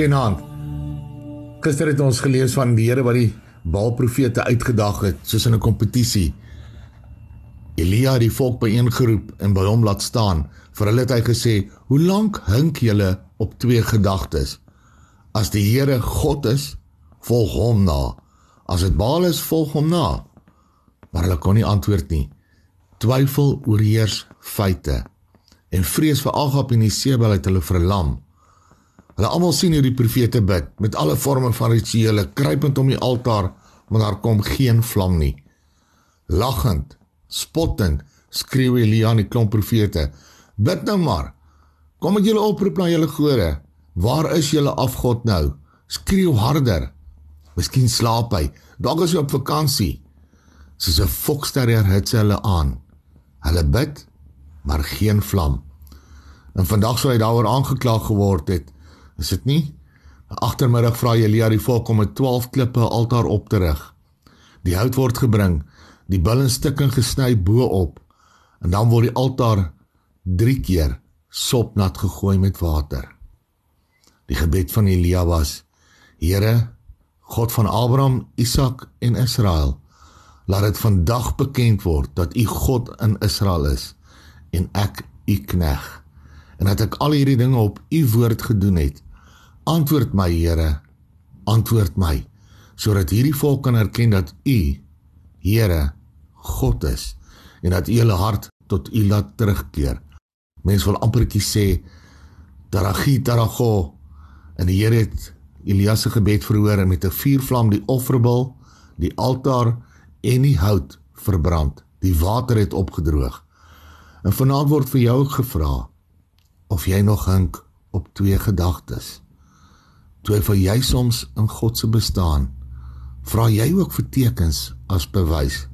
Goeienaand. Gister het ons gelees van die Here wat die Baalprofete uitgedag het soos in 'n kompetisie. Elia het die volk byeengeroep en by hom laat staan. Vir hulle het hy gesê: "Hoe lank hink julle op twee gedagtes? As die Here God is, volg hom na. As dit Baal is, volg hom na." Maar hulle kon nie antwoord nie. Twyfel oorheers feite en vrees vir Agab en Isebel het hulle verlam. Hulle almal sien hoe die profete bid met alle forme van rituele kruipend om die altaar, maar daar kom geen vlam nie. Lachend, spottend, skreeu Elia aan die klomp profete: "Bid nou maar. Kom met julle oproep na julle gode. Waar is julle afgod nou? Skreeu harder. Miskien slaap hy. Dalk is hy op vakansie." Soos 'n foksterrier het sy hulle aan. Hulle bid, maar geen vlam. En vandag sou hy daaroor aangekla geword het. Is dit nie? Agtermiddag vra Elia die volk om met 12 klippe 'n altaar op te rig. Die hout word gebring, die bil in stukke gesny bo-op en dan word die altaar 3 keer sopnat gegooi met water. Die gebed van Elia was: Here, God van Abraham, Isak en Israel, laat dit vandag bekend word dat U God in Israel is en ek u knegg en dat ek al hierdie dinge op u woord gedoen het antwoord my Here. Antwoord my sodat hierdie volk kan erken dat u Here God is en dat u hulle hart tot u laat terugkeer. Mense wil ampertjie sê daragi darago en die Here het Elias se gebed verhoor en met 'n vuurvlam die offerbul die altaar en die hout verbrand. Die water het opgedroog. En vanaand word vir jou gevra of jy nog hink op twee gedagtes. Twyfel jy soms in God se bestaan? Vra jy ook vir tekens as bewys?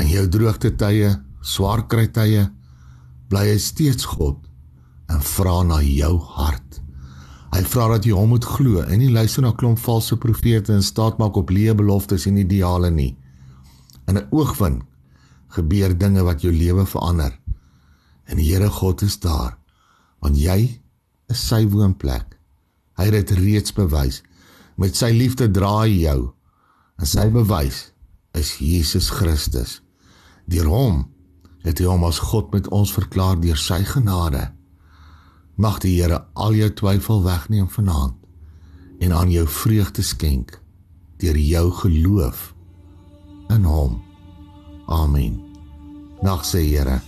In jou droogte tye, swaar kry tye, bly jy steeds God en vra na jou hart. Hy vra dat jy hom moet glo en nie luister na klomp valse profete en staat maak op leë beloftes en ideale nie. In 'n oogwink gebeur dinge wat jou lewe verander. En die Here God is daar want jy is sy woonplek. Hy het dit reeds bewys. Met sy liefde dra hy jou. En sy bewys is Jesus Christus. Deur hom het hy hom as God met ons verklaar deur sy genade. Mag die Here al jou twyfel wegneem vanaand en aan jou vreugde skenk deur jou geloof in hom. Amen. Nag sê Here